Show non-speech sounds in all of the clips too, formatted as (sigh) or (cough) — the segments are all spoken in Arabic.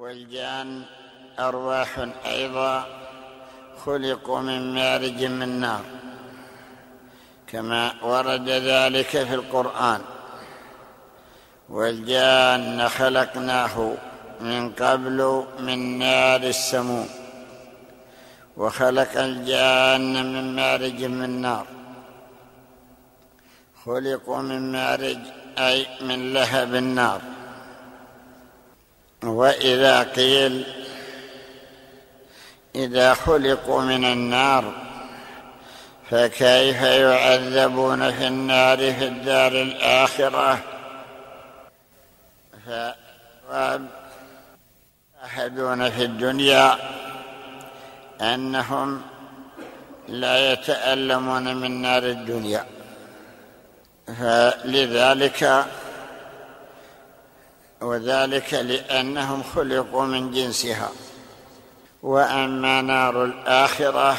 والجان أرواح أيضا خلقوا من مارج من نار كما ورد ذلك في القرآن. والجان خلقناه من قبل من نار السموم وخلق الجان من مارج من نار. خلقوا من مارج أي من لهب النار. وإذا قيل إذا خلقوا من النار فكيف يعذبون في النار في الدار الآخرة؟ فأحدون في الدنيا أنهم لا يتألمون من نار الدنيا. فلذلك وذلك لأنهم خلقوا من جنسها. وأما نار الآخرة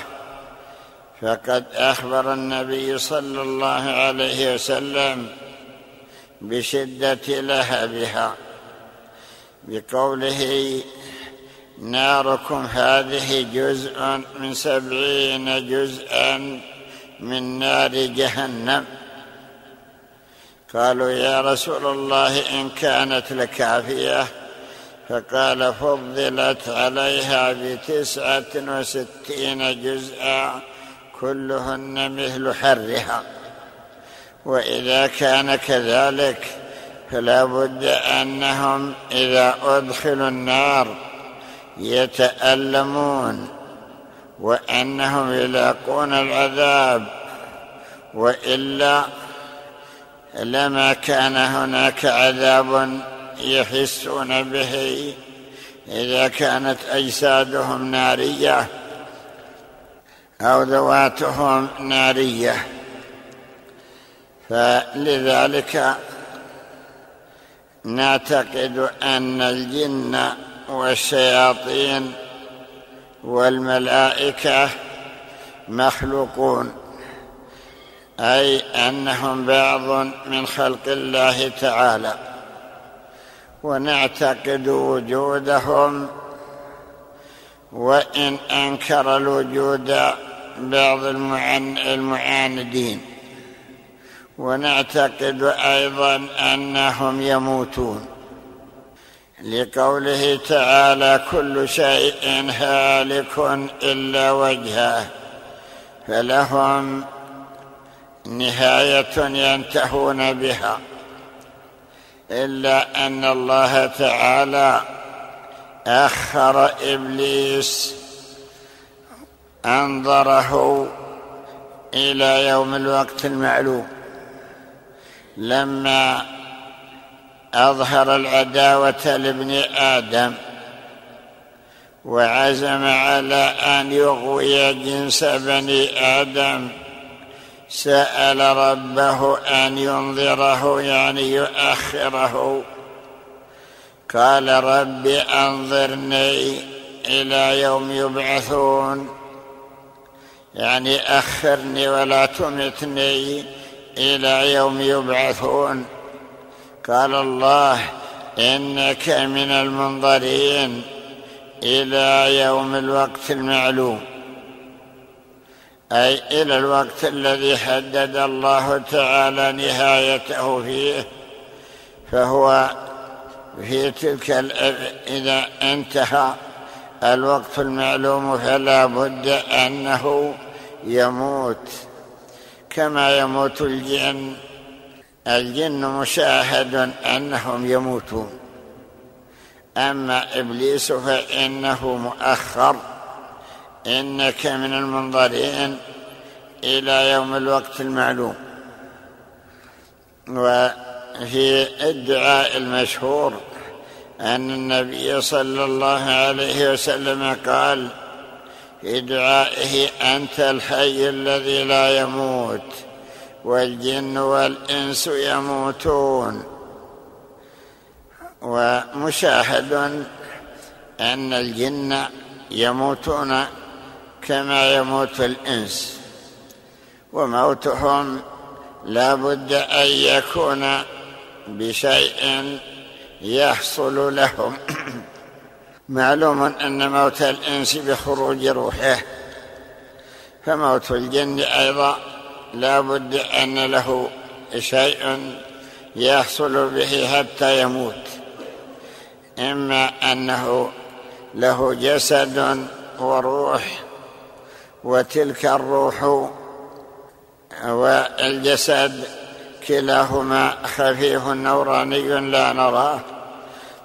فقد أخبر النبي صلى الله عليه وسلم بشدة لهبها بقوله ناركم هذه جزء من سبعين جزءا من نار جهنم. قالوا يا رسول الله إن كانت لكافية فقال فضلت عليها بتسعة وستين جزءا كلهن مثل حرها. وإذا كان كذلك فلا بد أنهم إذا أدخلوا النار يتألمون وأنهم يلاقون العذاب وإلا لما كان هناك عذاب يحسون به إذا كانت أجسادهم نارية أو ذواتهم نارية. فلذلك نعتقد أن الجن والشياطين والملائكة مخلوقون. أي أنهم بعض من خلق الله تعالى. ونعتقد وجودهم وإن أنكر الوجود بعض المعاندين. ونعتقد أيضا أنهم يموتون. لقوله تعالى كل شيء هالك إلا وجهه. فلهم نهاية ينتهون بها. إلا أن الله تعالى أخر إبليس أنظره إلى يوم الوقت المعلوم. لما أظهر العداوة لابن آدم وعزم على أن يغوي جنس بني آدم سأل ربه أن ينظره يعني يؤخره. قال رب أنظرني إلى يوم يبعثون. يعني أخرني ولا تمتني إلى يوم يبعثون. قال الله إنك من المنظرين إلى يوم الوقت المعلوم. أي إلى الوقت الذي حدد الله تعالى نهايته فيه فهو في تلك إذا انتهى الوقت المعلوم فلا بد أنه يموت. كما يموت الجن الجن مشاهد أنهم يموتون. أما إبليس فإنه مؤخر. إنك من المنظرين إلى يوم الوقت المعلوم. وفي الدعاء المشهور أن النبي صلى الله عليه وسلم قال في دعائه أنت الحي الذي لا يموت والجن والإنس يموتون. ومشاهد أن الجن يموتون كما يموت الإنس. وموتهم لا بد أن يكون بشيء يحصل لهم. (clears throat) معلوم أن موت الإنس بخروج روحه. فموت الجن أيضا لا بد أن له شيء يحصل به حتى يموت. إما أنه له جسد وروح وتلك الروح والجسد كلاهما خفيف نوراني لا نراه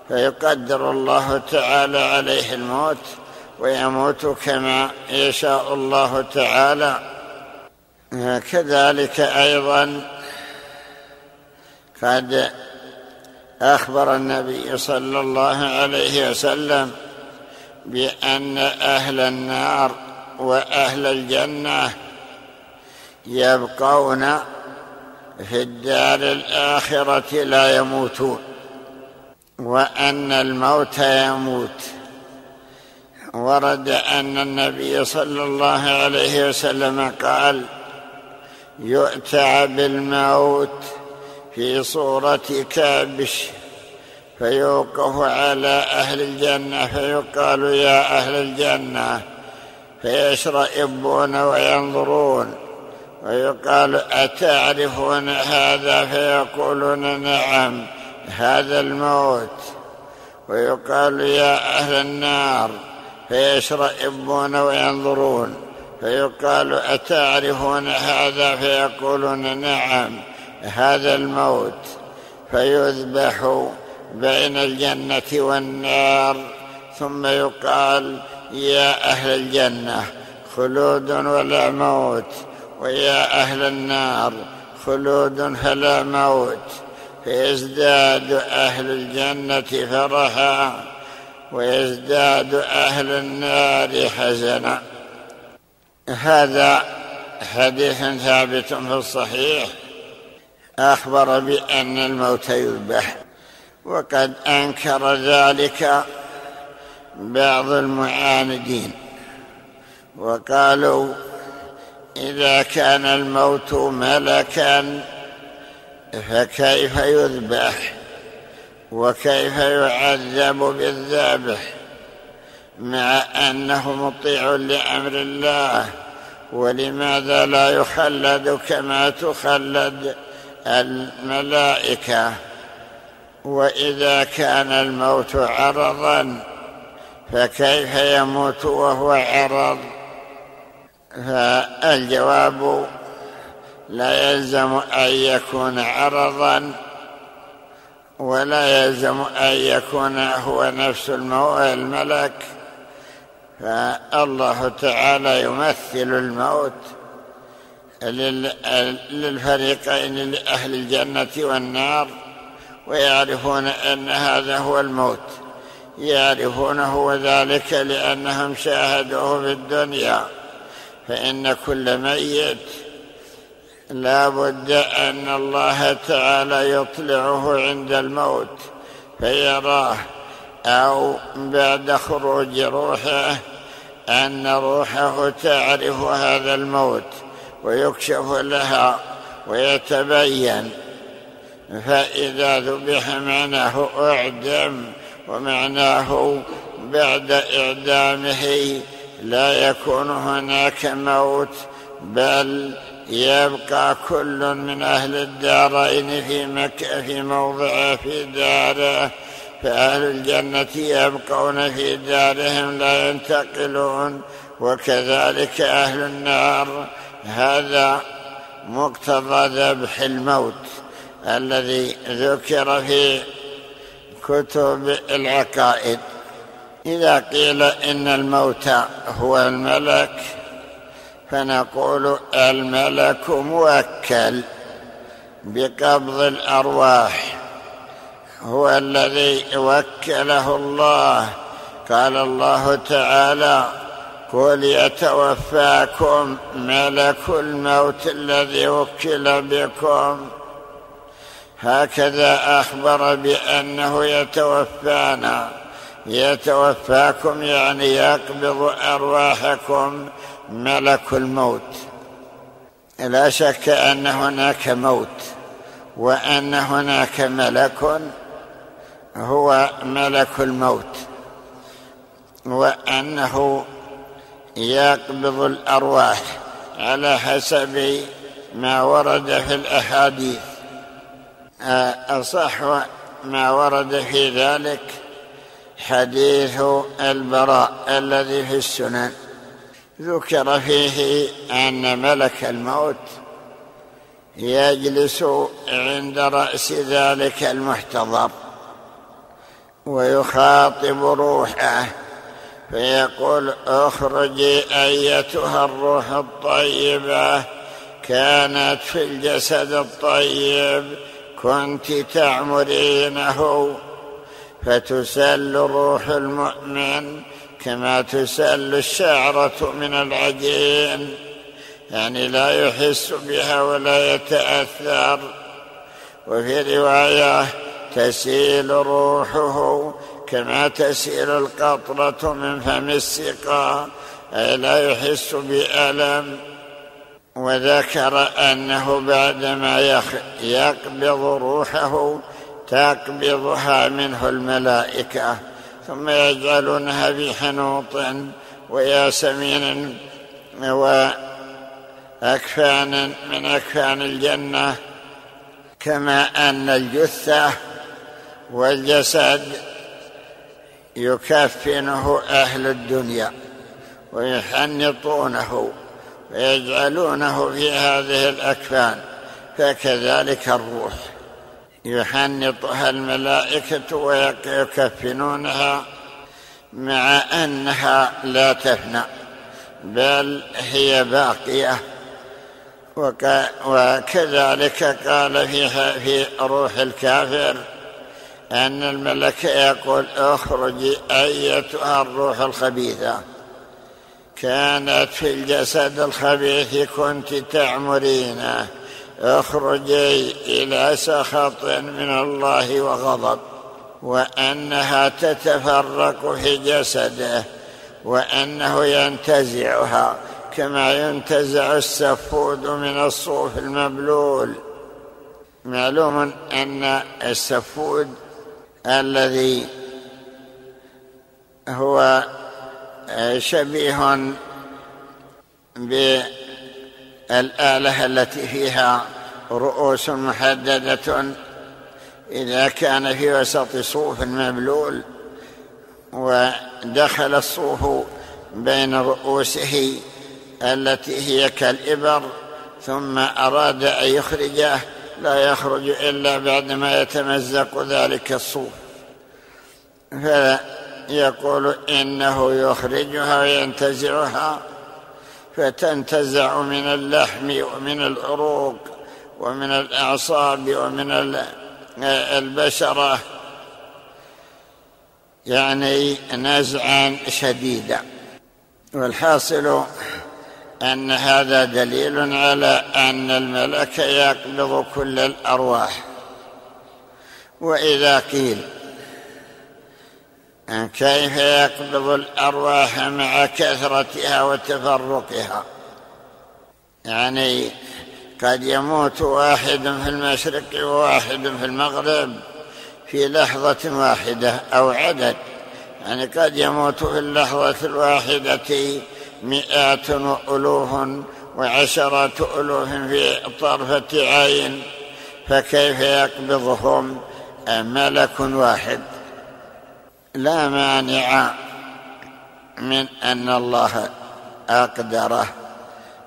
فيقدر الله تعالى عليه الموت ويموت كما يشاء الله تعالى. كذلك أيضا قد أخبر النبي صلى الله عليه وسلم بأن أهل النار وأهل الجنة يبقون في الدار الآخرة لا يموتون. وأن الموت يموت. ورد أن النبي صلى الله عليه وسلم قال يؤتى بالموت في صورة كابش فيوقف على أهل الجنة فيقال يا أهل الجنة فيشرئبون وينظرون ويقال أتعرفون هذا فيقولون نعم هذا الموت. ويقال يا أهل النار فيشرئبون وينظرون. فيقال أتعرفون هذا فيقولون نعم هذا الموت. فيذبح بين الجنة والنار ثم يقال يا أهل الجنة خلود ولا موت. ويا أهل النار خلود فلا موت. فيزداد أهل الجنة فرحا. ويزداد أهل النار حزنا. هذا حديث ثابت في الصحيح. أخبر بأن الموت يذبح. وقد أنكر ذلك. بعض المعاندين وقالوا إذا كان الموت ملكا فكيف يذبح؟ وكيف يعذب بالذبح مع أنه مطيع لأمر الله ولماذا لا يخلد كما تخلد الملائكة؟ وإذا كان الموت عرضا فكيف يموت وهو عرض؟ فالجواب لا يلزم أن يكون عرضا ولا يلزم أن يكون هو نفس الملك. فالله تعالى يمثل الموت للفريقين لأهل الجنة والنار ويعرفون أن هذا هو الموت. يعرفونه وذلك لأنهم شاهدوه في الدنيا. فإن كل ميت لا بد أن الله تعالى يطلعه عند الموت فيراه. أو بعد خروج روحه أن روحه تعرف هذا الموت ويكشف لها ويتبين. فإذا ذبح معناه أعدم ومعناه بعد إعدامه لا يكون هناك موت بل يبقى كل من أهل الدارين في مكة في موضعه في داره فأهل الجنة يبقون في دارهم لا ينتقلون وكذلك أهل النار. هذا مقتضى ذبح الموت الذي ذكر في كتب العقائد. إذا قيل إن الموت هو الملك فنقول الملك موكل بقبض الأرواح. هو الذي وكله الله. قال الله تعالى قل يتوفاكم ملك الموت الذي وكل بكم هكذا أخبر بأنه يتوفانا. يتوفاكم يعني يقبض أرواحكم ملك الموت. لا شك أن هناك موت وأن هناك ملك هو ملك الموت. وأنه يقبض الأرواح على حسب ما ورد في الأحاديث. أصح ما ورد في ذلك حديث البراء الذي في السنن. ذكر فيه أن ملك الموت يجلس عند رأس ذلك المحتضر ويخاطب روحه فيقول اخرجي أيتها الروح الطيبة كانت في الجسد الطيب كنت تعمرينه فتسل روح المؤمن كما تسل الشعرة من العجين. يعني لا يحس بها ولا يتأثر. وفي رواية تسيل روحه كما تسيل القطرة من فم السقا أي لا يحس بألم. وذكر أنه بعدما يقبض روحه تقبضها منه الملائكة ثم يجعلونها في حنوط وياسمين وأكفان من أكفان الجنة كما أن الجثة والجسد يكفنه أهل الدنيا ويحنطونه. ويجعلونه في هذه الأكفان فكذلك الروح. يحنطها الملائكة ويكفنونها مع أنها لا تفنى بل هي باقية. وكذلك قال فيها في روح الكافر أن الملك يقول اخرجي أيتها الروح الخبيثة. كانت في الجسد الخبيث كنت تعمرينه اخرجي إلى سخط من الله وغضب وأنها تتفرق في جسده وأنه ينتزعها كما ينتزع السفود من الصوف المبلول. معلوم أن السفود الذي هو شبيه بالآلة التي فيها رؤوس محددة. إذا كان في وسط صوف مبلول ودخل الصوف بين رؤوسه التي هي كالإبر ثم أراد أن يخرجه لا يخرج إلا بعدما يتمزق ذلك الصوف. فيقول إنه يخرجها وينتزعها فتنتزع من اللحم ومن العروق ومن الأعصاب ومن البشرة. يعني نزعا شديدا. والحاصل أن هذا دليل على أن الملك يقبض كل الأرواح. وإذا قيل كيف يقبض الأرواح مع كثرتها وتفرقها. يعني قد يموت واحد في المشرق وواحد في المغرب في لحظة واحدة أو عدد. يعني قد يموت في اللحظة الواحدة مئات والوف وعشرات ألوف في طرفة عين. فكيف يقبضهم ملك واحد؟ لا مانع من أن الله اقدره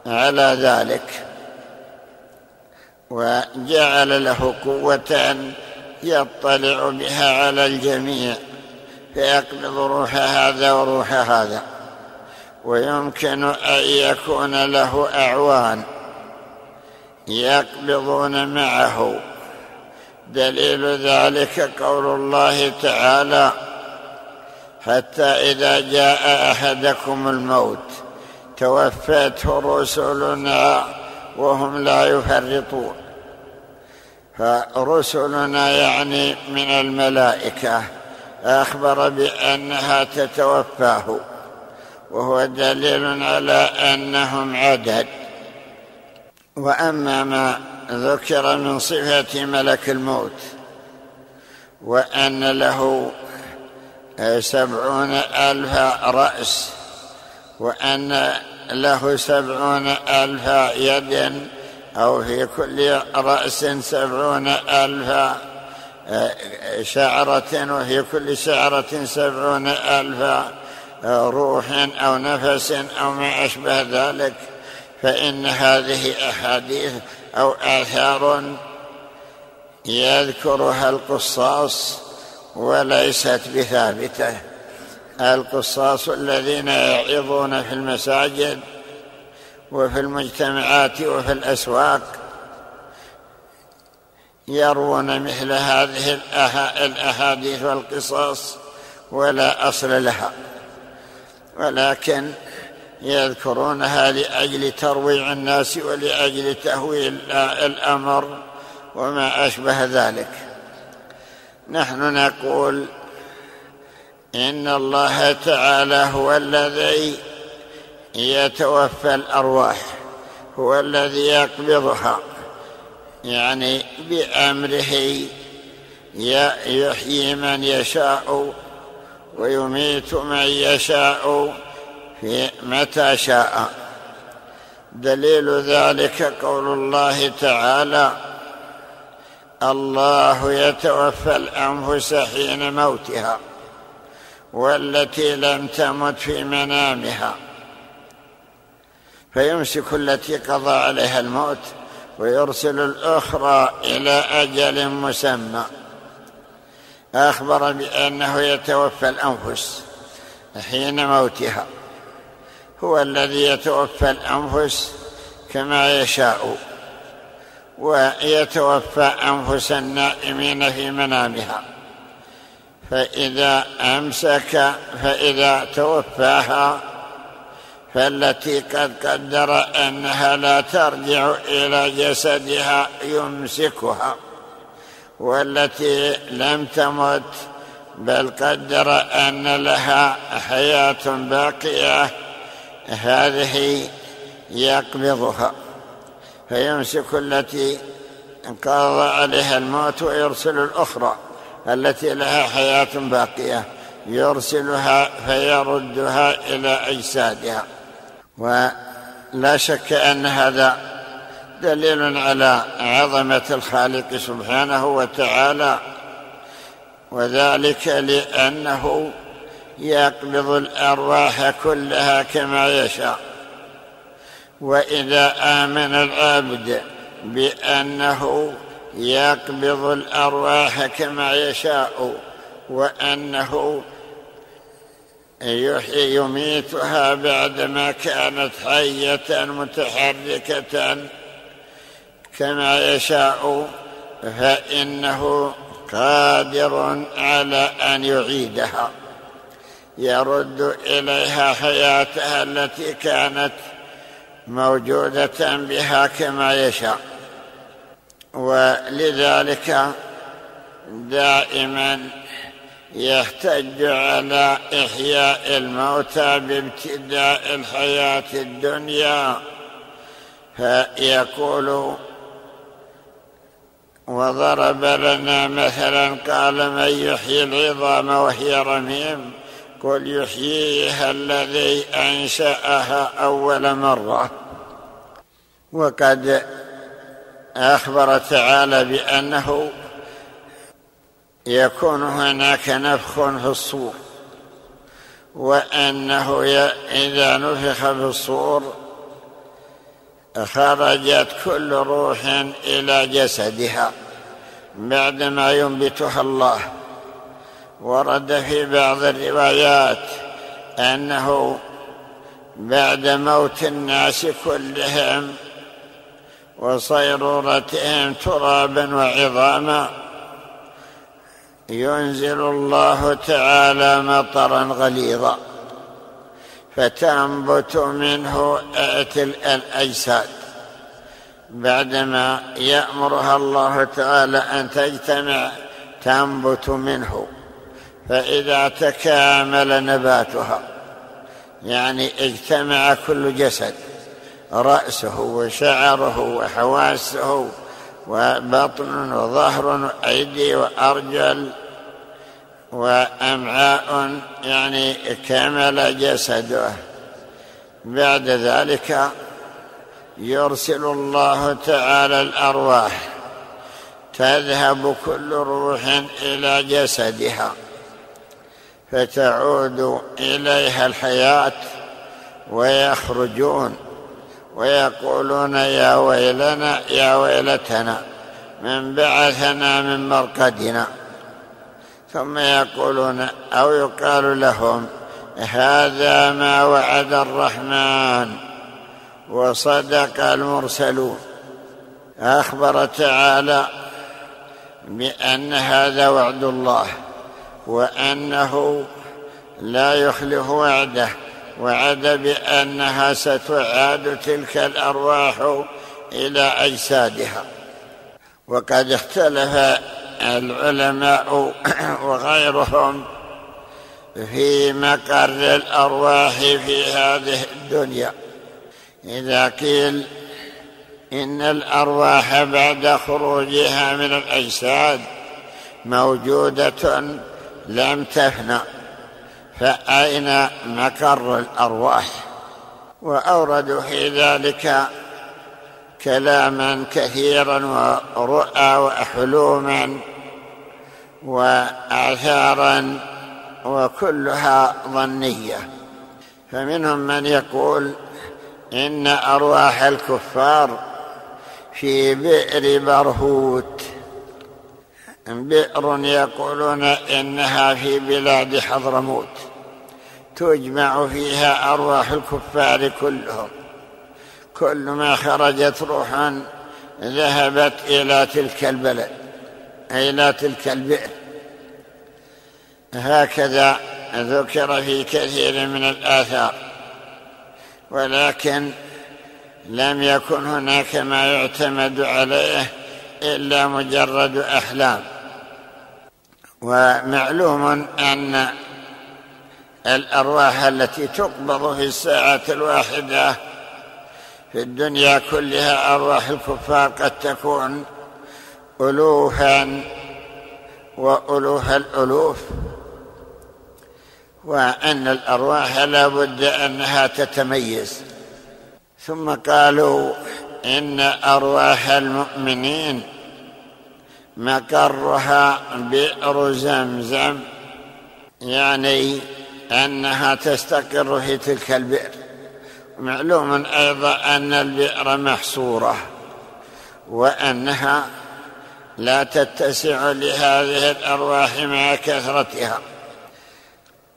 على ذلك وجعل له قوة يطلع بها على الجميع فيقبض روح هذا وروح هذا ويمكن أن يكون له أعوان يقبضون معه. دليل ذلك قول الله تعالى حتى إذا جاء أحدكم الموت توفته رسلنا وهم لا يفرطون. فرسلنا يعني من الملائكة أخبر بأنها تتوفاه وهو دليل على أنهم عدد. وأما ما ذكر من صفة ملك الموت وأن له سبعون ألف رأس وأن له سبعون ألف يد أو في كل رأس سبعون ألف شعرة وفي كل شعرة سبعون ألف روح أو نفس أو ما أشبه ذلك. فإن هذه أحاديث أو آثار يذكرها القصاص. وليست بثابتة. القصاص الذين يعظون في المساجد وفي المجتمعات وفي الأسواق يروون مثل هذه الأحاديث والقصص ولا أصل لها. ولكن يذكرونها لأجل ترويع الناس ولأجل تهويل الأمر وما أشبه ذلك. نحن نقول إن الله تعالى هو الذي يتوفى الأرواح هو الذي يقبضها يعني بأمره يحيي من يشاء ويميت من يشاء في متى شاء. دليل ذلك قول الله تعالى الله يتوفى الأنفس حين موتها والتي لم تمت في منامها. فيمسك التي قضى عليها الموت ويرسل الأخرى إلى أجل مسمى. أخبر بأنه يتوفى الأنفس حين موتها. هو الذي يتوفى الأنفس كما يشاء. ويتوفى أنفس النائمين في منامها. فإذا أمسك فإذا توفاها فالتي قد قدر أنها لا ترجع إلى جسدها يمسكها. والتي لم تمت بل قدر أن لها حياة باقية هذه يقبضها. فيمسك التي انقضى عليها الموت ويرسل الأخرى التي لها حياة باقية. يرسلها فيردها إلى أجسادها. ولا شك أن هذا دليل على عظمة الخالق سبحانه وتعالى وذلك لأنه يقبض الأرواح كلها كما يشاء. وإذا آمن العبد بأنه يقبض الأرواح كما يشاء وأنه يحيي يميتها بعدما كانت حية متحركة كما يشاء فإنه قادر على أن يعيدها. يرد إليها حياتها التي كانت موجودة بها كما يشاء. ولذلك دائما يحتج على إحياء الموتى بابتداء الحياة الدنيا. فيقول وضرب لنا مثلا قال من يحيي العظام وهي رميم؟ قل يحييها الذي أنشأها أول مرة. وقد أخبر تعالى بأنه يكون هناك نفخ في الصور وأنه إذا نفخ في الصور خرجت كل روح إلى جسدها بعدما ينبتها الله. ورد في بعض الروايات أنه بعد موت الناس كلهم وصيرورتهم ترابا وعظاما ينزل الله تعالى مطرا غليظا فتنبت منه الأجساد. بعدما يأمرها الله تعالى أن تجتمع تنبت منه. فإذا تكامل نباتها يعني اجتمع كل جسد رأسه وشعره وحواسه وبطن وظهر وأيدي وأرجل وأمعاء يعني كمل جسده. بعد ذلك يرسل الله تعالى الأرواح تذهب كل روح إلى جسدها. فتعود إليها الحياة ويخرجون ويقولون يا ويلنا يا ويلتنا من بعثنا من مرقدنا. ثم يقولون أو يقال لهم هذا ما وعد الرحمن وصدق المرسلون. أخبر تعالى بأن هذا وعد الله. وأنه لا يخلف وعده وعد بأنها ستعاد تلك الأرواح إلى أجسادها. وقد اختلف العلماء (clears throat) وغيرهم في مقر الأرواح في هذه الدنيا. إذا قيل إن الأرواح بعد خروجها من الأجساد موجودة لم تفنى فأين مقر الأرواح؟ وأوردوا في ذلك كلاما كثيرا ورؤى وحلوما وآثارا وكلها ظنية. فمنهم من يقول إن أرواح الكفار في بئر برهوت. بئر يقولون إنها في بلاد حضرموت. تجمع فيها أرواح الكفار كلهم. كل ما خرجت روحا ذهبت إلى تلك البلد إلى تلك البئر. هكذا ذكر في كثير من الآثار. ولكن لم يكن هناك ما يعتمد عليه إلا مجرد أحلام. ومعلوم أن الأرواح التي تقبض في الساعة الواحدة في الدنيا كلها أرواح الكفار قد تكون ألوفا وألوف الألوف وأن الأرواح لا بد أنها تتميز. ثم قالوا إن أرواح المؤمنين مقرها بئر زمزم يعني أنها تستقر في تلك البئر. معلوم أيضا أن البئر محصورة وأنها لا تتسع لهذه الأرواح مع كثرتها.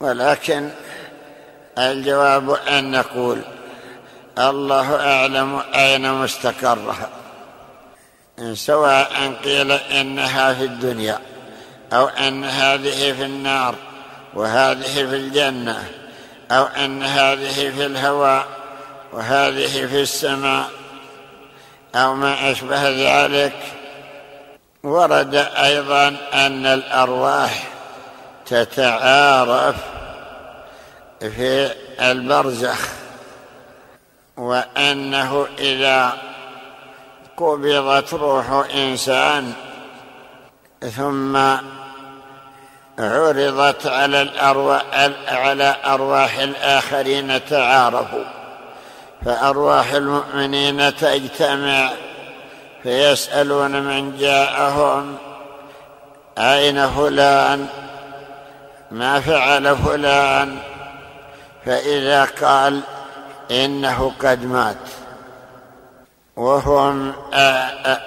ولكن الجواب أن نقول الله أعلم أين مستقرها. سواء قيل إنها في الدنيا أو أن هذه في النار وهذه في الجنة أو أن هذه في الهواء وهذه في السماء أو ما أشبه ذلك. ورد أيضا أن الأرواح تتعارف في البرزخ وأنه إذا قبضت روح إنسان ثم عرضت على الأرواح على أرواح الآخرين تعارفوا. فأرواح المؤمنين تجتمع فيسألون من جاءهم أين فلان؟ ما فعل فلان؟ فإذا قال إنه قد مات. وهم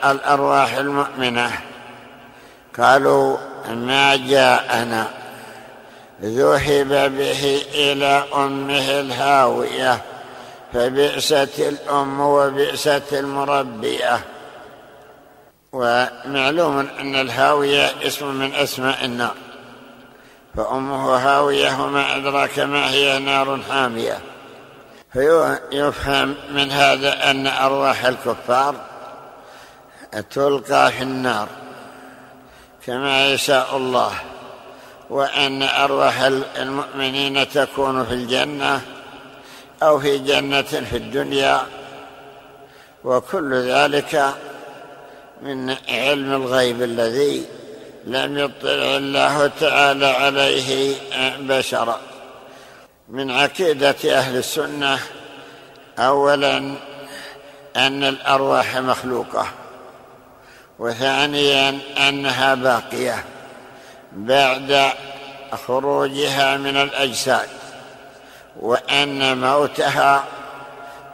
الأرواح المؤمنة. قالوا ما جاءنا. ذهب به إلى أمه الهاوية فبئست الأم وبئست المربية. ومعلوم أن الهاوية اسم من أسماء النار فأمه هاوية وما أدراك ما هي نار حامية. فيفهم من هذا أن أرواح الكفار تلقى في النار كما يشاء الله وأن أرواح المؤمنين تكون في الجنة أو في جنة في الدنيا وكل ذلك من علم الغيب الذي لم يطلع الله تعالى عليه بشرا. من عقيدة أهل السنة اولا أن الأرواح مخلوقة وثانيا أنها باقية بعد خروجها من الأجساد وأن موتها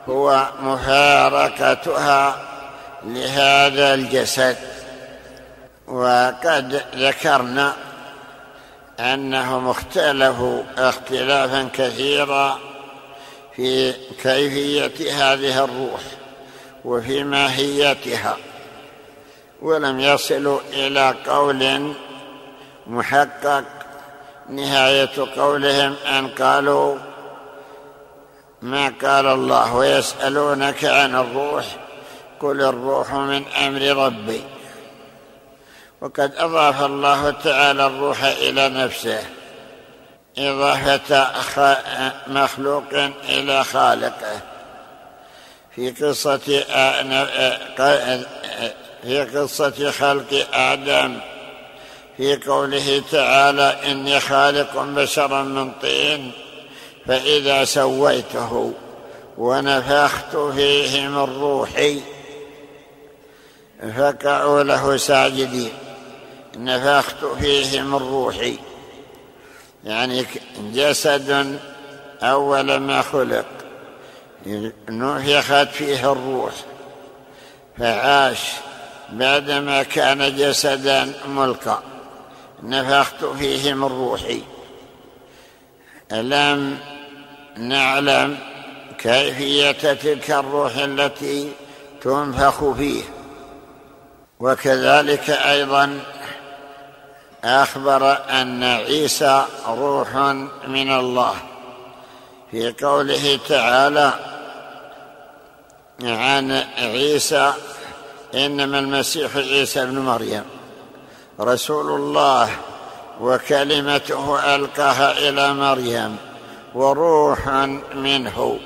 هو مفارقتها لهذا الجسد. وقد ذكرنا أنهم اختلفوا اختلافا كثيرا في كيفية هذه الروح وفي ماهيتها ولم يصلوا إلى قول محقق. نهاية قولهم أن قالوا ما قال الله ويسألونك عن الروح قل الروح من أمر ربي. وقد أضاف الله تعالى الروح إلى نفسه إضافة مخلوق إلى خالقه. في قصة في قصة خلق آدم في قوله تعالى إني خالق بشرا من طين فإذا سويته ونفخت فيه من روحي فقعوا له ساجدين. نفخت فيه من روحي. يعني جسد أول ما خلق نفخت فيه الروح. فعاش بعدما كان جسدا ملقى. نفخت فيه من روحي. لم نعلم كيفية تلك الروح التي تنفخ فيه؟ وكذلك أيضا أخبر أن عيسى روح من الله. في قوله تعالى عن عيسى انما المسيح عيسى ابن مريم. رسول الله وكلمته ألقاها إلى مريم وروح منه.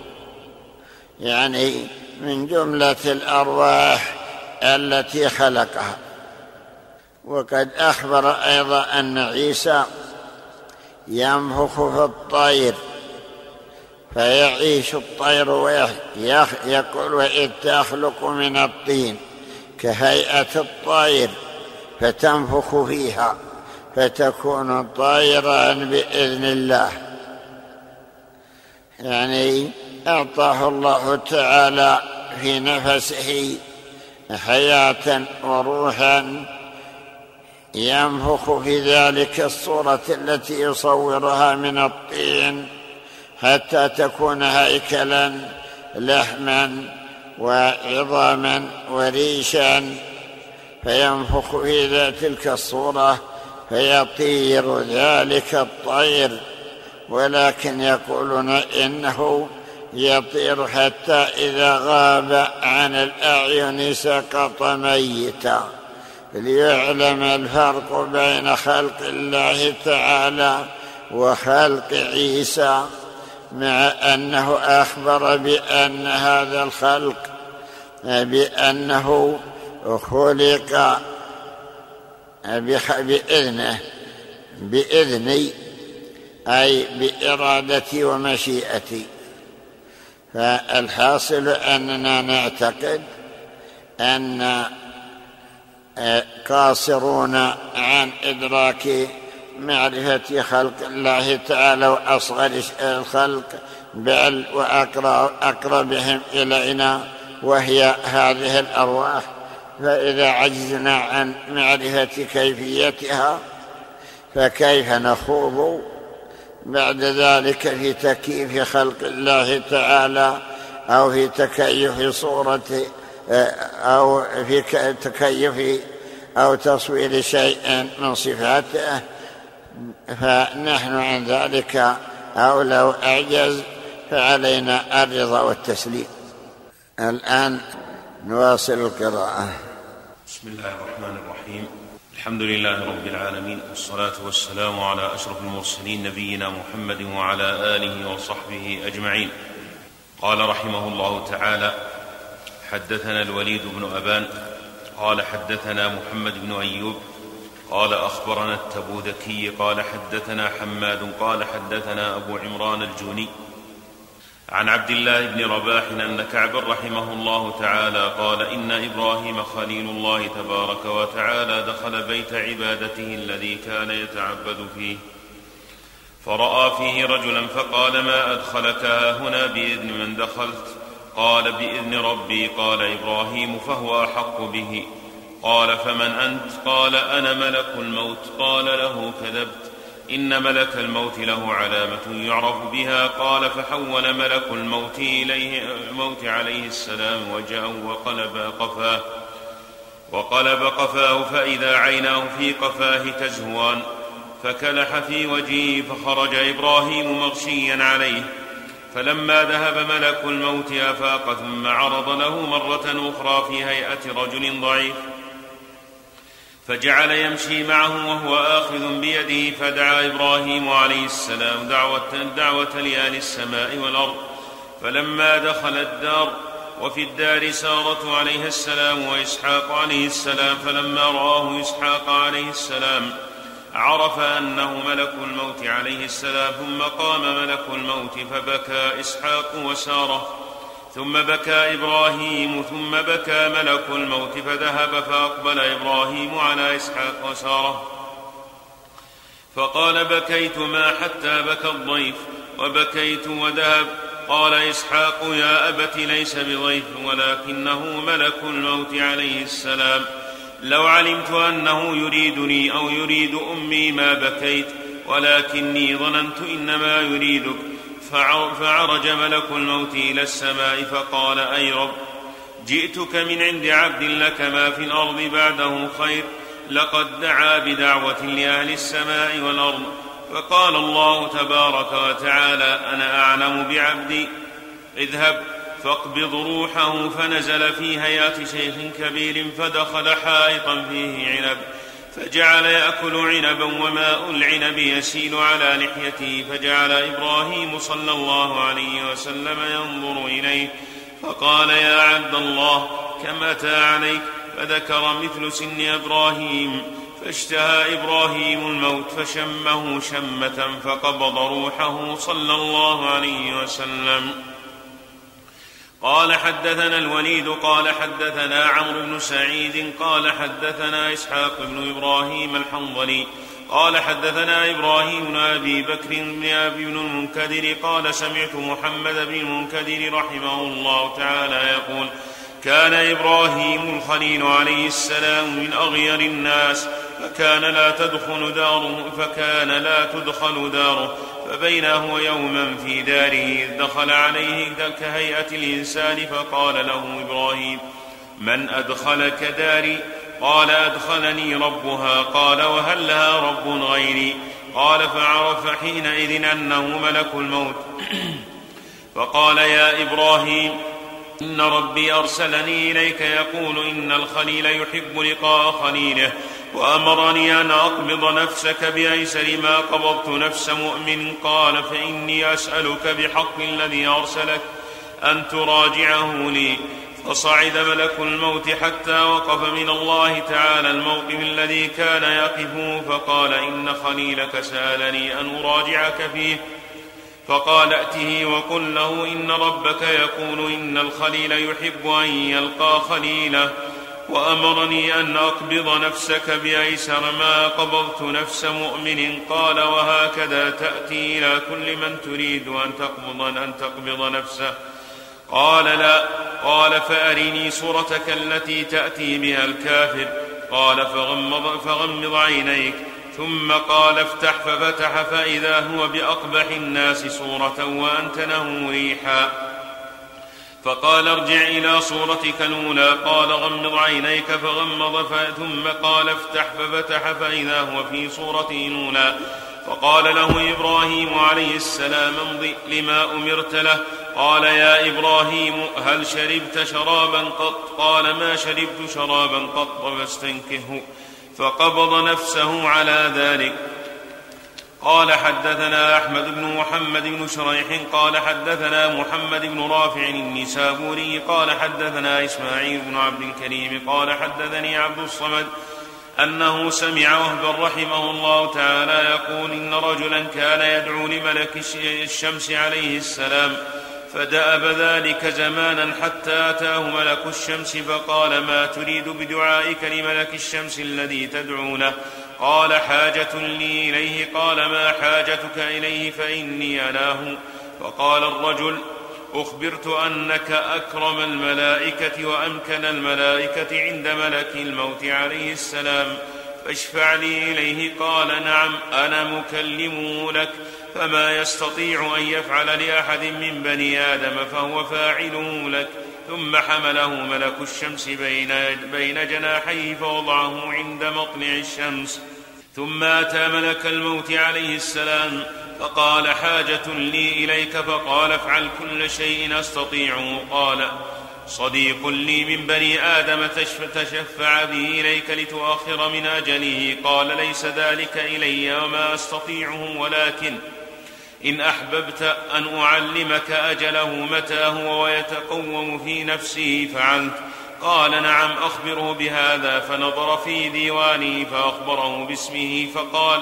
يعني من جملة الأرواح التي خلقها. وقد أخبر أيضا أن عيسى ينفخ في الطير فيعيش الطير ويقول وإذ تخلق من الطين كهيئة الطير فتنفخ فيها فتكون طائرا بإذن الله. يعني أعطاه الله تعالى في نفسه حياة وروحا ينفخ في ذلك الصورة التي يصورها من الطين حتى تكون هيكلا لحما وعظاما وريشا. فينفخ في تلك الصورة فيطير ذلك الطير. ولكن يقولون إنه يطير حتى إذا غاب عن الأعين سقط ميتا. ليعلم الفرق بين خلق الله تعالى وخلق عيسى مع أنه أخبر بأن هذا الخلق بأنه خلق بإذنه بإذني أي بإرادتي ومشيئتي. فالحاصل أننا نعتقد أن قاصرون عن إدراك معرفة خلق الله تعالى وأصغر الخلق بل واقربهم إلينا وهي هذه الأرواح. فإذا عجزنا عن معرفة كيفيتها فكيف نخوض بعد ذلك في تكييف خلق الله تعالى أو في تكيف صورة أو في تكيف أو تصوير شيء من صفاته. فنحن عن ذلك أو لو أعجز فعلينا الرضا والتسليم. الآن نواصل القراءة. بسم الله الرحمن الرحيم. الحمد لله رب العالمين والصلاة والسلام على أشرف المرسلين نبينا محمد وعلى آله وصحبه أجمعين. قال رحمه الله تعالى حدثنا الوليد بن أبان قال حدثنا محمد بن أيوب قال أخبرنا التبوذكي قال حدثنا حماد قال حدثنا أبو عمران الجوني. عن عبد الله بن رباح أن كعبا رحمه الله تعالى قال إن إبراهيم خليل الله تبارك وتعالى دخل بيت عبادته الذي كان يتعبد فيه. فرأى فيه رجلا فقال ما أدخلك؟ هنا بإذن من دخلت. قال بإذن ربي قال إبراهيم فهو أحق به. قال فمن أنت؟ قال أنا ملك الموت. قال له كذبت. إن ملك الموت له علامة يعرف بها. قال فحول ملك الموت إليه الموت عليه السلام وجهه وقلب قفاه. وقلب قفاه فإذا عيناه في قفاه تزهوان. فكلح في وجهه فخرج إبراهيم مغشيا عليه. فلما ذهب ملك الموت أفاق ثم عرض له مرة أخرى في هيئة رجل ضعيف فجعل يمشي معه وهو آخذ بيده فدعا إبراهيم عليه السلام دعوة, دعوة لآل السماء والأرض. فلما دخل الدار وفي الدار سارة عليه السلام وإسحاق عليه السلام فلما رآه إسحاق عليه السلام عرف أنه ملك الموت عليه السلام ثم قام ملك الموت فبكى إسحاق وسارة ثم بكى إبراهيم ثم بكى ملك الموت فذهب فأقبل إبراهيم على إسحاق وسارة. فقال بكيت ما حتى بكى الضيف وبكيت وذهب. قال إسحاق يا أبت ليس بضيف ولكنه ملك الموت عليه السلام. لو علمت أنه يريدني أو يريد أمي ما بكيت ولكني ظننت إنما يريدك. فعرج ملك الموت إلى السماء فقال أي رب جئتك من عند عبد لك ما في الأرض بعده خير. لقد دعا بدعوة لأهل السماء والأرض. فقال الله تبارك وتعالى أنا أعلم بعبدي. اذهب. فاقبض روحه فنزل في هيئة شيخ كبير فدخل حائطا فيه عنب فجعل يأكل عنبا وماء العنب يسيل على لحيته فجعل إبراهيم صلى الله عليه وسلم ينظر إليه فقال يا عبد الله كم أتى عليك؟ فذكر مثل سن إبراهيم فاشتهى إبراهيم الموت فشمه شمة فقبض روحه صلى الله عليه وسلم. قال حدثنا الوليد قال حدثنا عمرو بن سعيد قال حدثنا إسحاق بن إبراهيم الحنظلي قال حدثنا إبراهيم بن أبي بكر بن أبي بن المنكدر قال سمعت محمد بن المنكدر رحمه الله تعالى يقول كان إبراهيم الخليل عليه السلام من أغير الناس فكان لا تدخل داره فكان لا تدخل داره. فبينا هو يوما في داره إذ دخل عليه كهيئة الإنسان فقال له إبراهيم من أدخلك داري؟ قال أدخلني ربها. قال وهل لها رب غيري؟ قال فعرف حينئذ أنه ملك الموت. فقال يا إبراهيم إن ربي أرسلني إليك يقول إن الخليل يحب لقاء خليله. وأمرني أن أقبض نفسك بأيسر ما قبضت نفس مؤمن قال فإني أسألك بحق الذي أرسلك أن تراجعه لي. فصعد ملك الموت حتى وقف من الله تعالى الموقف الذي كان يقفه فقال إن خليلك سألني أن أراجعك فيه. فقال ائته وقل له إن ربك يقول إن الخليل يحب أن يلقى خليله. وأمرني أن أقبض نفسك بايسر ما قبضت نفس مؤمن قال وهكذا تأتي إلى كل من تريد أن تقبض أن تقبض نفسه. قال لا. قال فأرني صورتك التي تأتي بها الكافر. قال فغمض, فغمض عينيك. ثم قال افتح ففتح فإذا هو بأقبح الناس صورة وانتنه ريحا. فقال ارجع إلى صورتك الأولى. قال غمض عينيك فغمض ثم قال افتح ففتح فإذا هو في صورته الأولى. فقال له إبراهيم عليه السلام امض لما أمرت له. قال يا إبراهيم هل شربت شرابا قط؟ قال ما شربت شرابا قط فاستنكه. فقبض نفسه على ذلك. قال حدثنا أحمد بن محمد بن شريح قال حدثنا محمد بن رافع النسابوري قال حدثنا إسماعيل بن عبد الكريم قال حدثني عبد الصمد أنه سمع وهبا رحمه الله تعالى يقول إن رجلا كان يدعو لملك الشمس عليه السلام فدأب ذلك زمانا حتى أتاه ملك الشمس فقال ما تريد بدعائك لملك الشمس الذي تدعو له؟ قال حاجة لي إليه قال ما حاجتك إليه فإني أناه. فقال الرجل أخبرت أنك أكرم الملائكة وأمكن الملائكة عند ملك الموت عليه السلام. فاشفع لي إليه قال نعم أنا مكلمه لك. فما يستطيع أن يفعل لأحد من بني آدم فهو فاعله لك. ثم حمله ملك الشمس بين, بين جناحيه فوضعه عند مطلع الشمس. ثم أتى ملك الموت عليه السلام فقال حاجة لي إليك فقال افعل كل شيء أستطيعه قال صديق لي من بني آدم تشفع به إليك لتؤخر من أجله قال ليس ذلك إلي وما أستطيعه ولكن إن أحببت أن أعلمك أجله متى هو ويتقوم في نفسه فعلت قال نعم أخبره بهذا فنظر في ديوانه فأخبره باسمه فقال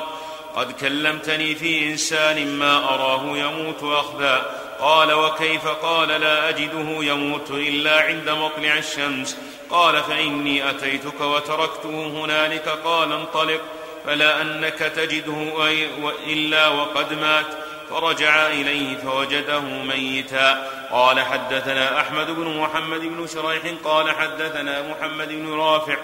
قد كلمتني في إنسان ما أراه يموت أخذا. قال وكيف؟ قال لا أجده يموت إلا عند مطلع الشمس. قال فإني أتيتك وتركته هنالك. قال انطلق فلا أنك تجده إلا وقد مات. فرجع إليه فوجده ميتا. قال حدثنا أحمد بن محمد بن شريح قال حدثنا محمد بن رافع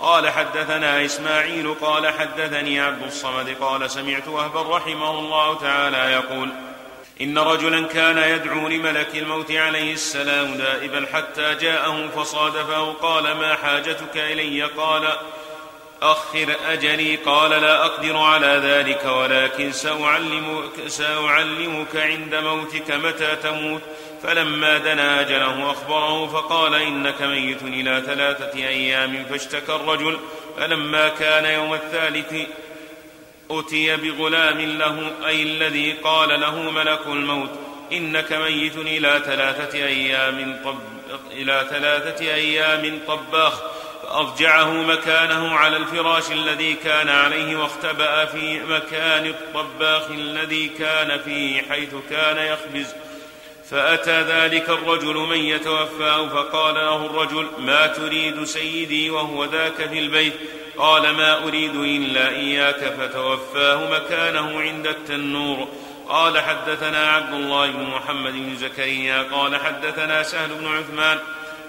قال حدثنا إسماعيل قال حدثني عبد الصمد قال سمعت وهبا رحمه الله تعالى يقول إن رجلا كان يدعو لملك الموت عليه السلام دائبا حتى جاءه فصادفه قال ما حاجتك إلي؟ قال أخر أجلي قال لا أقدر على ذلك ولكن سأعلمك, سأعلمك عند موتك متى تموت. فلما دنا أجله أخبره فقال إنك ميت إلى ثلاثة أيام فاشتكى الرجل. فلما كان يوم الثالث أتي بغلام له أي الذي قال له ملك الموت. إنك ميت إلى ثلاثة أيام طب إلى ثلاثة أيام طباخ. فأضجعه مكانه على الفراش الذي كان عليه واختبأ في مكان الطباخ الذي كان فيه حيث كان يخبز. فأتى ذلك الرجل من يتوفاه فقال له الرجل ما تريد سيدي وهو ذاك في البيت؟ قال ما أريد إلا إياك. فتوفاه مكانه عند التنور. قال حدثنا عبد الله بن محمد بن زكريا. قال حدثنا سهل بن عثمان.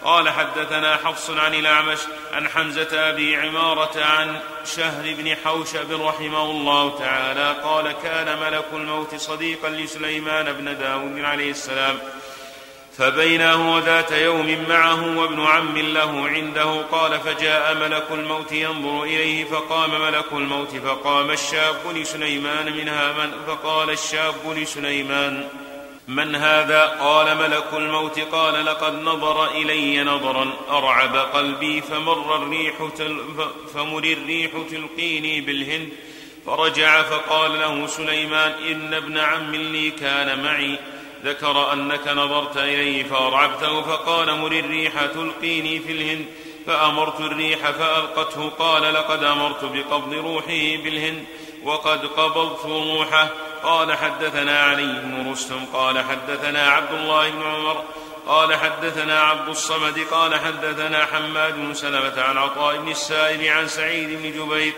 قال حدثنا حفص عن الأعمش عن حمزة أبي عمارة عن شهر بن حوشب رحمه الله تعالى قال كان ملك الموت صديقا لسليمان بن داود عليه السلام فبينه ذات يوم معه وابن عم له عنده قال فجاء ملك الموت ينظر إليه فقام ملك الموت فقام الشاب لسليمان منها من فقال الشاب لسليمان من هذا قال ملك الموت قال لقد نظر إلي نظرا أرعب قلبي فمر الريح تل فمر الريح تلقيني بالهند فرجع فقال له سليمان إن ابن عم لي كان معي ذكر أنك نظرت إليه فأرعبته فقال مر الريح تلقيني في الهند فأمرت الريح فألقته قال لقد أمرت بقبض روحه بالهند وقد قبضت روحه قال حدثنا علي بن رستم قال حدثنا عبد الله بن عمر قال حدثنا عبد الصمد قال حدثنا حماد بن سلمة عن عطاء بن السائب عن سعيد بن جبير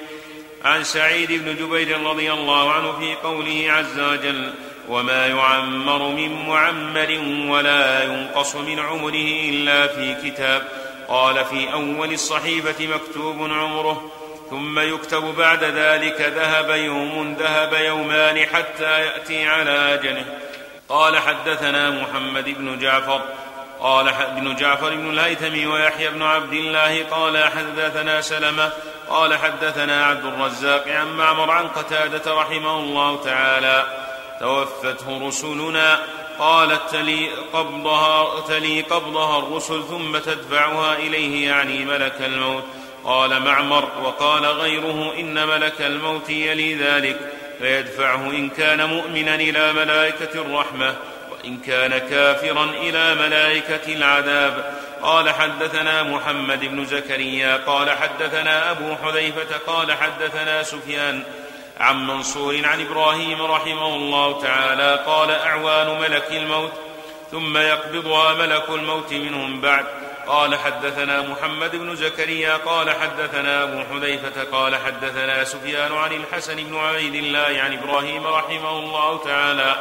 عن سعيد بن جبير رضي الله عنه في قوله عز وجل وما يعمر من معمر ولا ينقص من عمره إلا في كتاب قال في أول الصحيفة مكتوب عمره ثم يكتب بعد ذلك ذهب يوم ذهب يومان حتى يأتي على أجله. قال حدثنا محمد بن جعفر قال ابن جعفر بن الهيثم ويحيى بن عبد الله قال حدثنا سلمة قال حدثنا عبد الرزاق عن معمر عن قتادة رحمه الله تعالى. توفته رسلنا قالت تلي قبضها, تلي قبضها الرسل ثم تدفعها إليه يعني ملك الموت. قال معمر وقال غيره إن ملك الموت يلي ذلك فيدفعه إن كان مؤمنا إلى ملائكة الرحمة وإن كان كافرا إلى ملائكة العذاب. قال حدثنا محمد بن زكريا قال حدثنا أبو حذيفة قال حدثنا سفيان عن منصور عن إبراهيم رحمه الله تعالى قال أعوان ملك الموت ثم يقبضها ملك الموت منهم بعد. قال حدثنا محمد بن زكريا قال حدثنا أبو حذيفة قال حدثنا سفيان عن الحسن بن عبيد الله عن إبراهيم رحمه الله تعالى.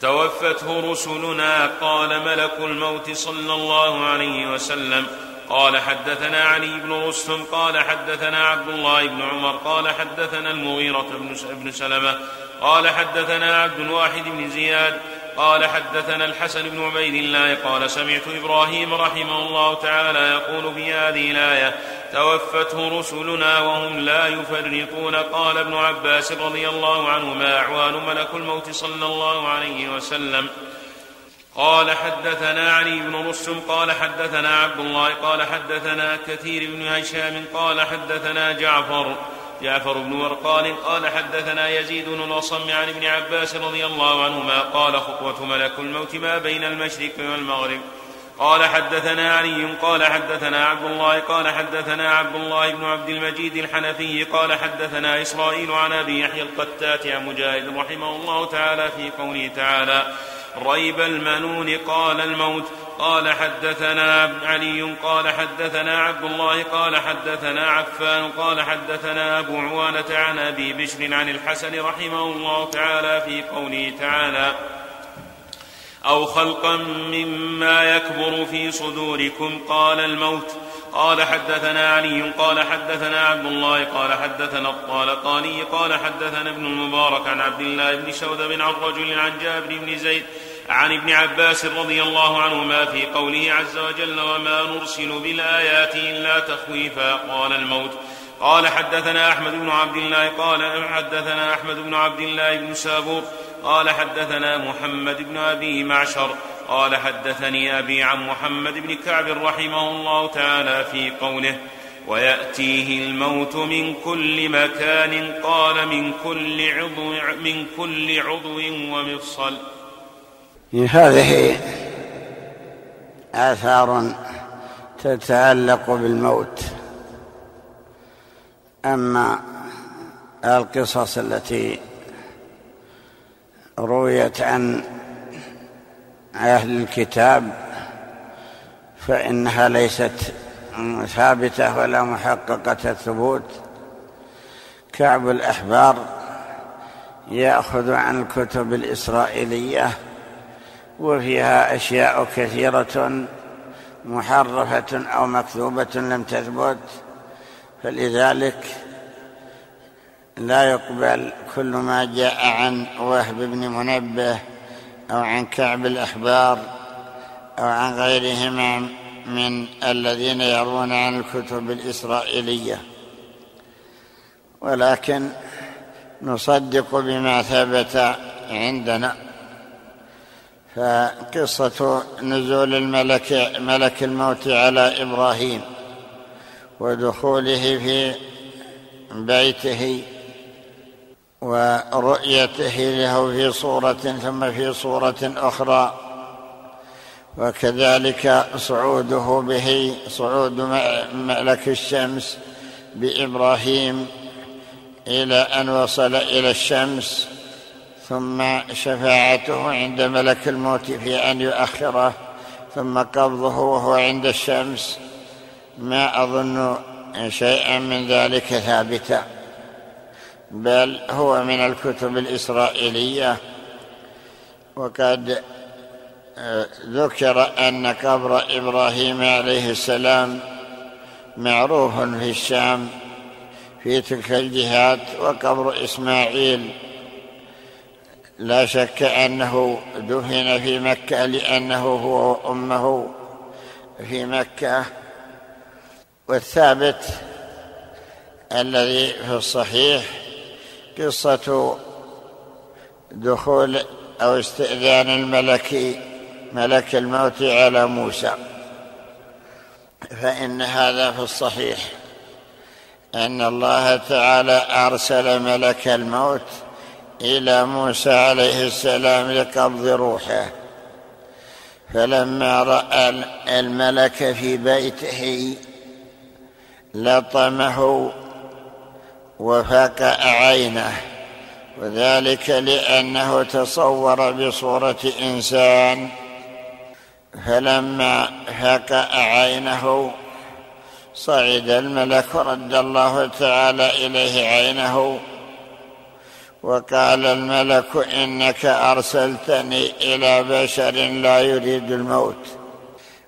توفته رسلنا قال ملك الموت صلى الله عليه وسلم. قال حدثنا علي بن رستم قال حدثنا عبد الله بن عمر قال حدثنا المغيرة بن سلمة قال حدثنا عبد الواحد بن زياد قال حدثنا الحسن بن عبيد الله قال سمعت إبراهيم رحمه الله تعالى يقول في هذه الآية توفته رسلنا وهم لا يفرطون. قال ابن عباس رضي الله عنهما أعوان ملك الموت صلى الله عليه وسلم. قال حدثنا علي بن رسم قال حدثنا عبد الله قال حدثنا كثير بن هشام قال حدثنا جعفر. جعفر بن ورقال قال حدثنا يزيد بن الأصم عن ابن عباس رضي الله عنهما قال خطوة ملك الموت ما بين المشرق والمغرب. قال حدثنا علي قال حدثنا عبد الله قال حدثنا عبد الله بن عبد المجيد الحنفي قال حدثنا إسرائيل عن أبي يحيى القتات عن مجاهد رحمه الله تعالى في قوله تعالى ريب المنون قال الموت قال حدثنا علي قال حدثنا عبد الله قال حدثنا عفان قال حدثنا أبو عوانة عن أبي بشر عن الحسن رحمه الله تعالى في قوله تعالى أو خلقا مما يكبر في صدوركم قال الموت. قال حدثنا علي قال حدثنا عبد الله قال حدثنا الطالقاني قال حدثنا ابن المبارك عن عبد الله بن شوذب عن رجل عن جابر بن زيد عن ابن عباس رضي الله عنهما في قوله عز وجل وما نرسل بالآيات إلا تخويفا قال الموت. قال حدثنا أحمد بن عبد الله قال حدثنا أحمد بن عبد الله بن سابور قال حدثنا محمد بن أبي معشر قال حدثني أبي عن محمد بن كعب رحمه الله تعالى في قوله ويأتيه الموت من كل مكان قال من كل عضو من كل عضو ومفصل. هذه آثار تتعلق بالموت. أما القصص التي رويت عن أهل الكتاب فإنها ليست ثابتة ولا محققة الثبوت كعب الأحبار يأخذ عن الكتب الإسرائيلية وفيها أشياء كثيرة محرفة أو مكذوبة لم تثبت فلذلك لا يقبل كل ما جاء عن وهب بن منبه أو عن كعب الأحبار أو عن غيرهما من الذين يروون عن الكتب الإسرائيلية. ولكن نصدق بما ثبت عندنا. فقصة نزول الملك ملك الموت على إبراهيم ودخوله في بيته ورؤيته له في صورة ثم في صورة أخرى. وكذلك صعوده به صعود ملك الشمس بإبراهيم إلى أن وصل إلى الشمس. ثم شفاعته عند ملك الموت في أن يؤخره ثم قبضه وهو عند الشمس. ما أظن شيئا من ذلك ثابتا بل هو من الكتب الإسرائيلية. وقد آه، ذكر أن قبر إبراهيم عليه السلام معروف في الشام في تلك الجهات وقبر إسماعيل لا شك أنه دفن في مكة لأنه هو وأمه في مكة. والثابت الذي في الصحيح قصة دخول أو استئذان الملك ملك الموت على موسى. فإن هذا في الصحيح أن الله تعالى أرسل ملك الموت إلى موسى عليه السلام لقبض روحه. فلما رأى الملك في بيته لطمه وفقع عينه. وذلك لأنه تصور بصورة إنسان. فلما فقع عينه صعد الملك رد الله تعالى إليه عينه. وقال الملك إنك أرسلتني إلى بشر لا يريد الموت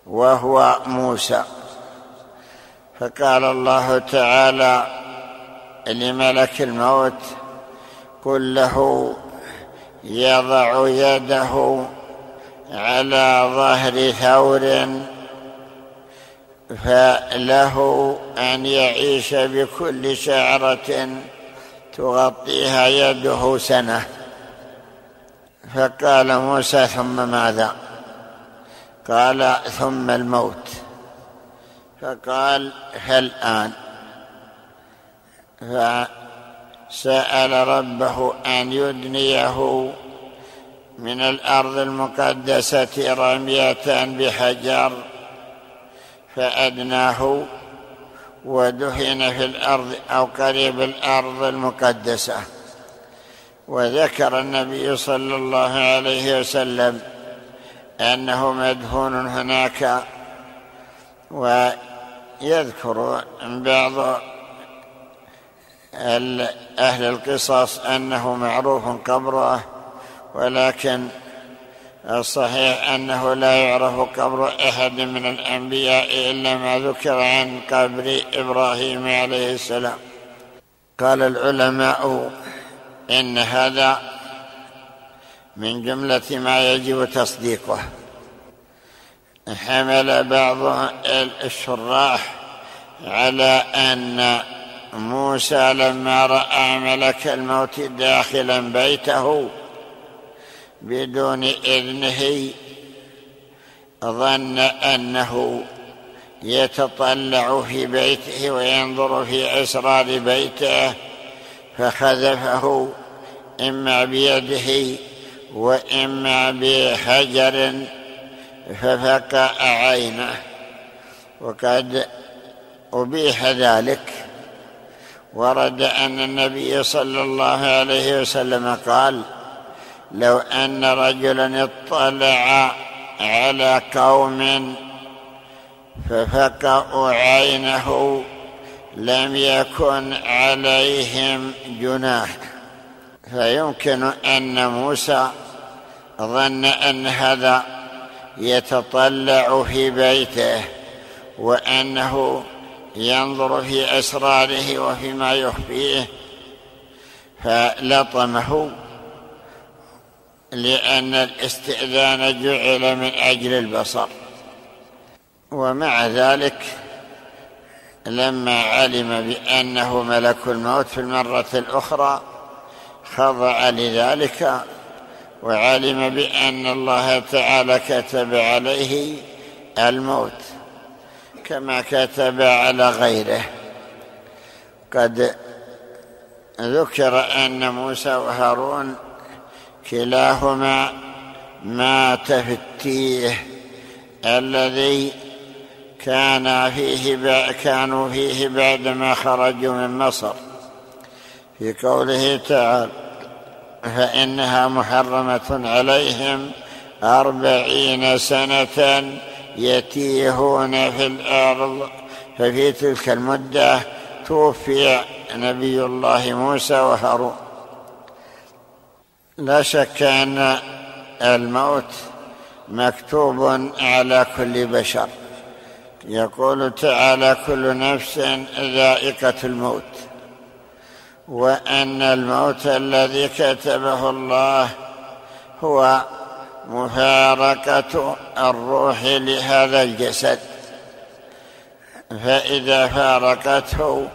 وهو موسى. فقال الله تعالى لملك الموت قل له يضع يده على ظهر ثور فله أن يعيش بكل شعرة تغطيها يده سنة. فقال موسى ثم ماذا؟ قال ثم الموت. فقال فالان فسأل ربه أن يدنيه من الأرض المقدسة رمية بحجر فأدناه ودفن في الأرض أو قريب الأرض المقدسة. وذكر النبي صلى الله عليه وسلم أنه مدفون هناك ويذكر بعض أهل القصص أنه معروف قبره ولكن الصحيح أنه لا يعرف قبر أحد من الأنبياء إلا ما ذكر عن قبر إبراهيم عليه السلام. قال العلماء إن هذا من جملة ما يجب تصديقه. حمل بعض الشراح على أن موسى لما رأى ملك الموت داخلا بيته بدون إذنه ظن أنه يتطلع في بيته وينظر في أسرار بيته فخذفه إما بيده وإما بحجر ففقع عينه وقد أبيح ذلك. ورد أن النبي صلى الله عليه وسلم قال لو أن رجلا اطلع على قوم ففقأوا عينه لم يكن عليهم جناح. فيمكن أن موسى ظن أن هذا يتطلع في بيته وأنه ينظر في أسراره وفيما يخفيه فلطمه. لأن الاستئذان جعل من أجل البصر. ومع ذلك لما علم بأنه ملك الموت في المرة الأخرى خضع لذلك وعلم بأن الله تعالى كتب عليه الموت كما كتب على غيره. قد ذكر أن موسى وهارون كلاهما مات في التيه الذي كان فيه كانوا فيه بعدما خرجوا من مصر. في قوله تعالى فإنها محرمة عليهم أربعين سنة يتيهون في الأرض. ففي تلك المدة توفي نبي الله موسى وهارون. لا شك أن الموت مكتوب على كل بشر. يقول تعالى كل نفس ذائقة الموت. وأن الموت الذي كتبه الله هو مفارقة الروح لهذا الجسد. فإذا فارقته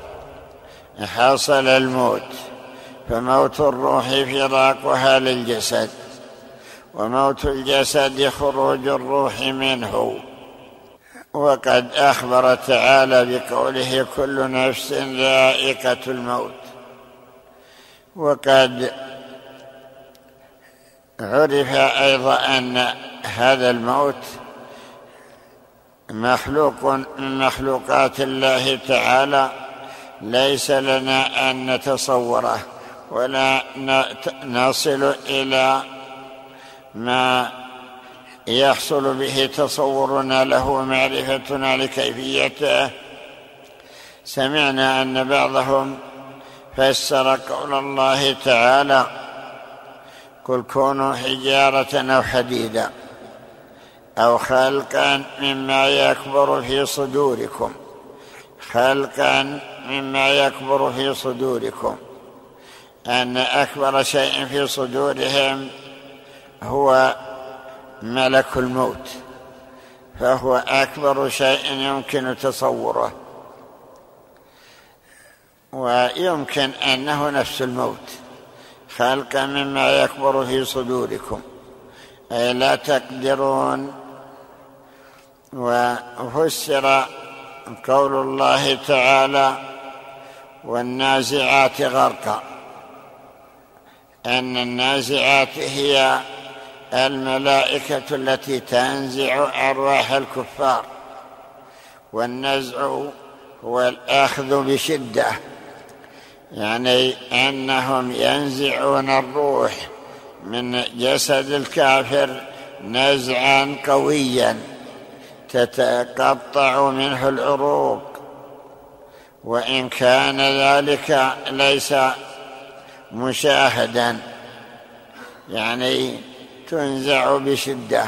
حصل الموت. فموت الروح فراقها للجسد وموت الجسد خروج الروح منه. وقد أخبر تعالى بقوله كل نفس ذائقة الموت. وقد عرف أيضا أن هذا الموت مخلوق من مخلوقات الله تعالى ليس لنا أن نتصوره. ولا نصل إلى ما يحصل به تصورنا له ومعرفتنا لكيفيته. سمعنا أن بعضهم فسر قول الله تعالى قل كونوا حجارة أو حديدا أو خلقا مما يكبر في صدوركم. خلقا مما يكبر في صدوركم. أن أكبر شيء في صدورهم هو ملك الموت فهو أكبر شيء يمكن تصوره ويمكن أنه نفس الموت خلقا مما يكبر في صدوركم أي لا تقدرون. وفسر قول الله تعالى والنازعات غرقا. أن النازعات هي الملائكة التي تنزع أرواح الكفار والنزع هو الأخذ بشدة يعني أنهم ينزعون الروح من جسد الكافر نزعا قويا تتقطع منه العروق وإن كان ذلك ليس مشاهدا يعني تنزع بشدة.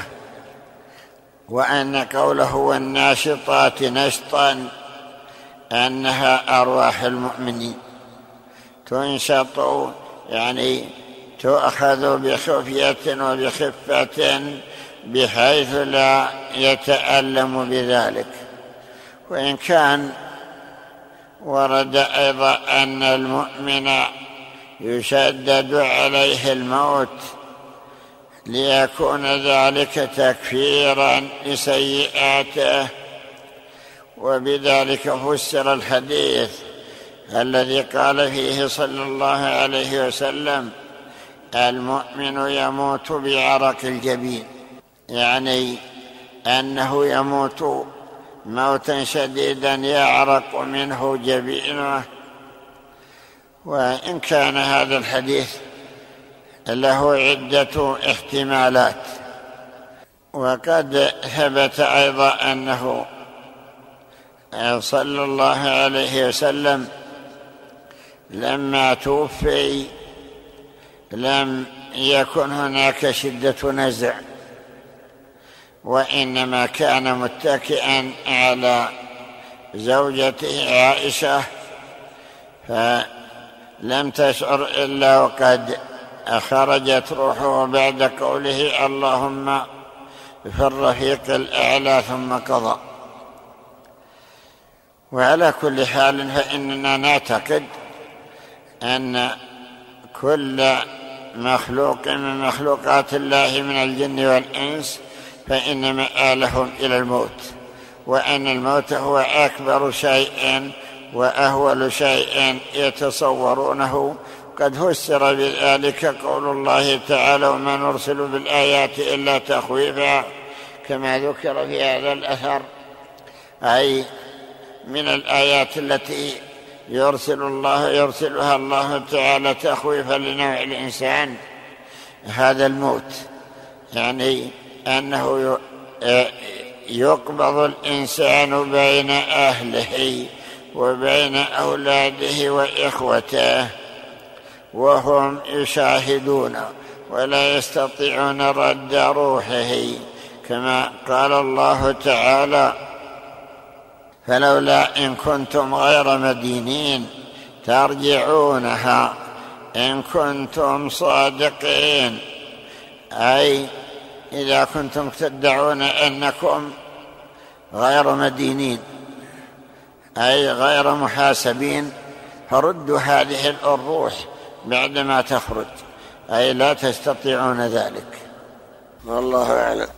وأن قوله والناشطات نشطا أنها أرواح المؤمنين. تنشط يعني تؤخذ بخفية وبخفة بحيث لا يتألم بذلك. وإن كان ورد أيضا أن المؤمن يشدد عليه الموت ليكون ذلك تكفيرا لسيئاته. وبذلك فسر الحديث الذي قال فيه صلى الله عليه وسلم المؤمن يموت بعرق الجبين. يعني أنه يموت موتا شديدا يعرق منه جبينه وإن كان هذا الحديث له عدة احتمالات. وقد ثبت أيضا أنه صلى الله عليه وسلم لما توفي لم يكن هناك شدة نزع وإنما كان متكئا على زوجته عائشة فلم تشعر إلا وقد خرجت روحه بعد قوله اللهم في الرفيق الأعلى ثم قضى. وعلى كل حال فإننا نعتقد أن كل مخلوق من مخلوقات الله من الجن والإنس فإن مآلهم إلى الموت وأن الموت هو أكبر شيء وأهول شيء يتصورونه. قد فسر بذلك قول الله تعالى وما نرسل بالآيات إلا تخويفا كما ذكر في هذا الأثر. أي من الآيات التي يرسل الله يرسلها الله تعالى تخويفا لنوع الإنسان. هذا الموت يعني أنه يقبض الإنسان بين أهله. وبين أولاده وإخوته وهم يشاهدون ولا يستطيعون رد روحه كما قال الله تعالى فلولا إن كنتم غير مدينين ترجعونها إن كنتم صادقين. أي إذا كنتم تدعون أنكم غير مدينين. أي غير محاسبين فردوا هذه الروح بعدما تخرج أي لا تستطيعون ذلك. والله أعلم.